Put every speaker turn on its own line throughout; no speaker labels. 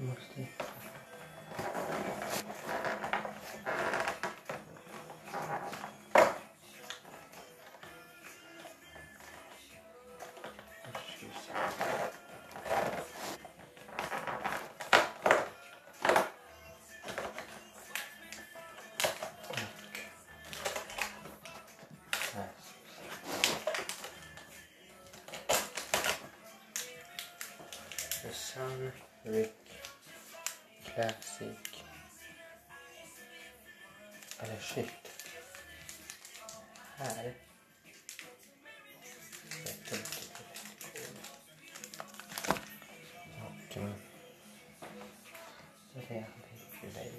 mostly. the sun, the Classic. Eller shit. Här. Vet Och... Så det är dig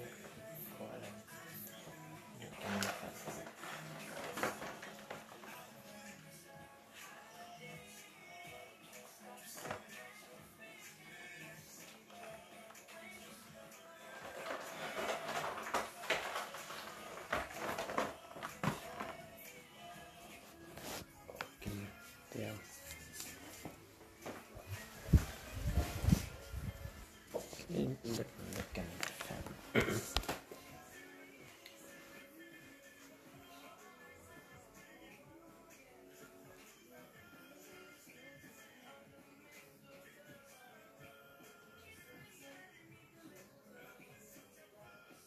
fem.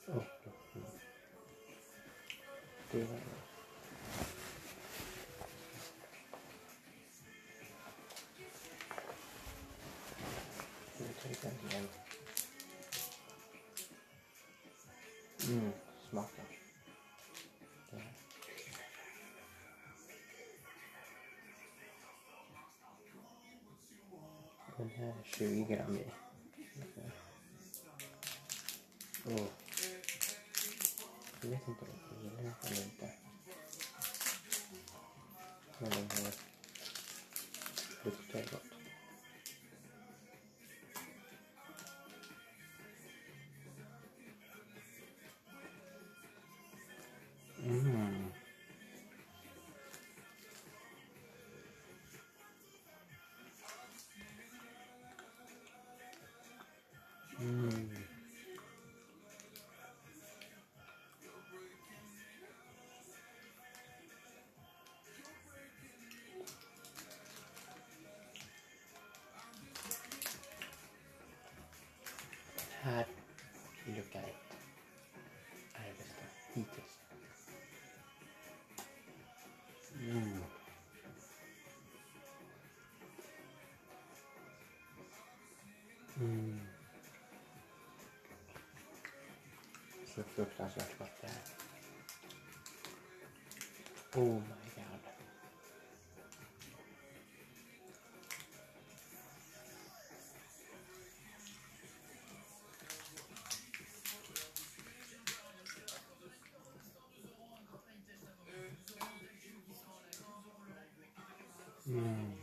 Oh, var Nu tar vi den igen. Mm, smaka. Det här. Den här är 20 gram i. Åh. Jag vet inte om jag gillar den eller inte. Men den här luktar gott. Här lucka ett är det bästa hittills. Mm. Mm. Så fruktansvärt gott det här. Oh my god. Mm.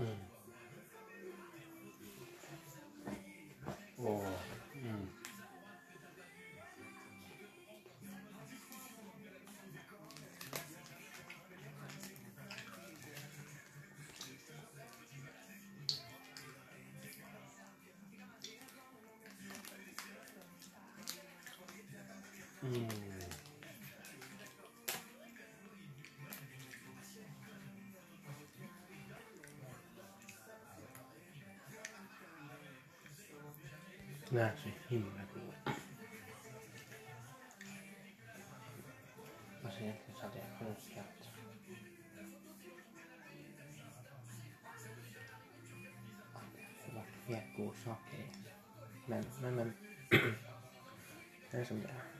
Det är helt valt. Mm. Åh. Mm. Mm. Nej, är så himla god. egentligen så hade jag önskat att det varit fler godsaker i. Men, men, men. det är som det är.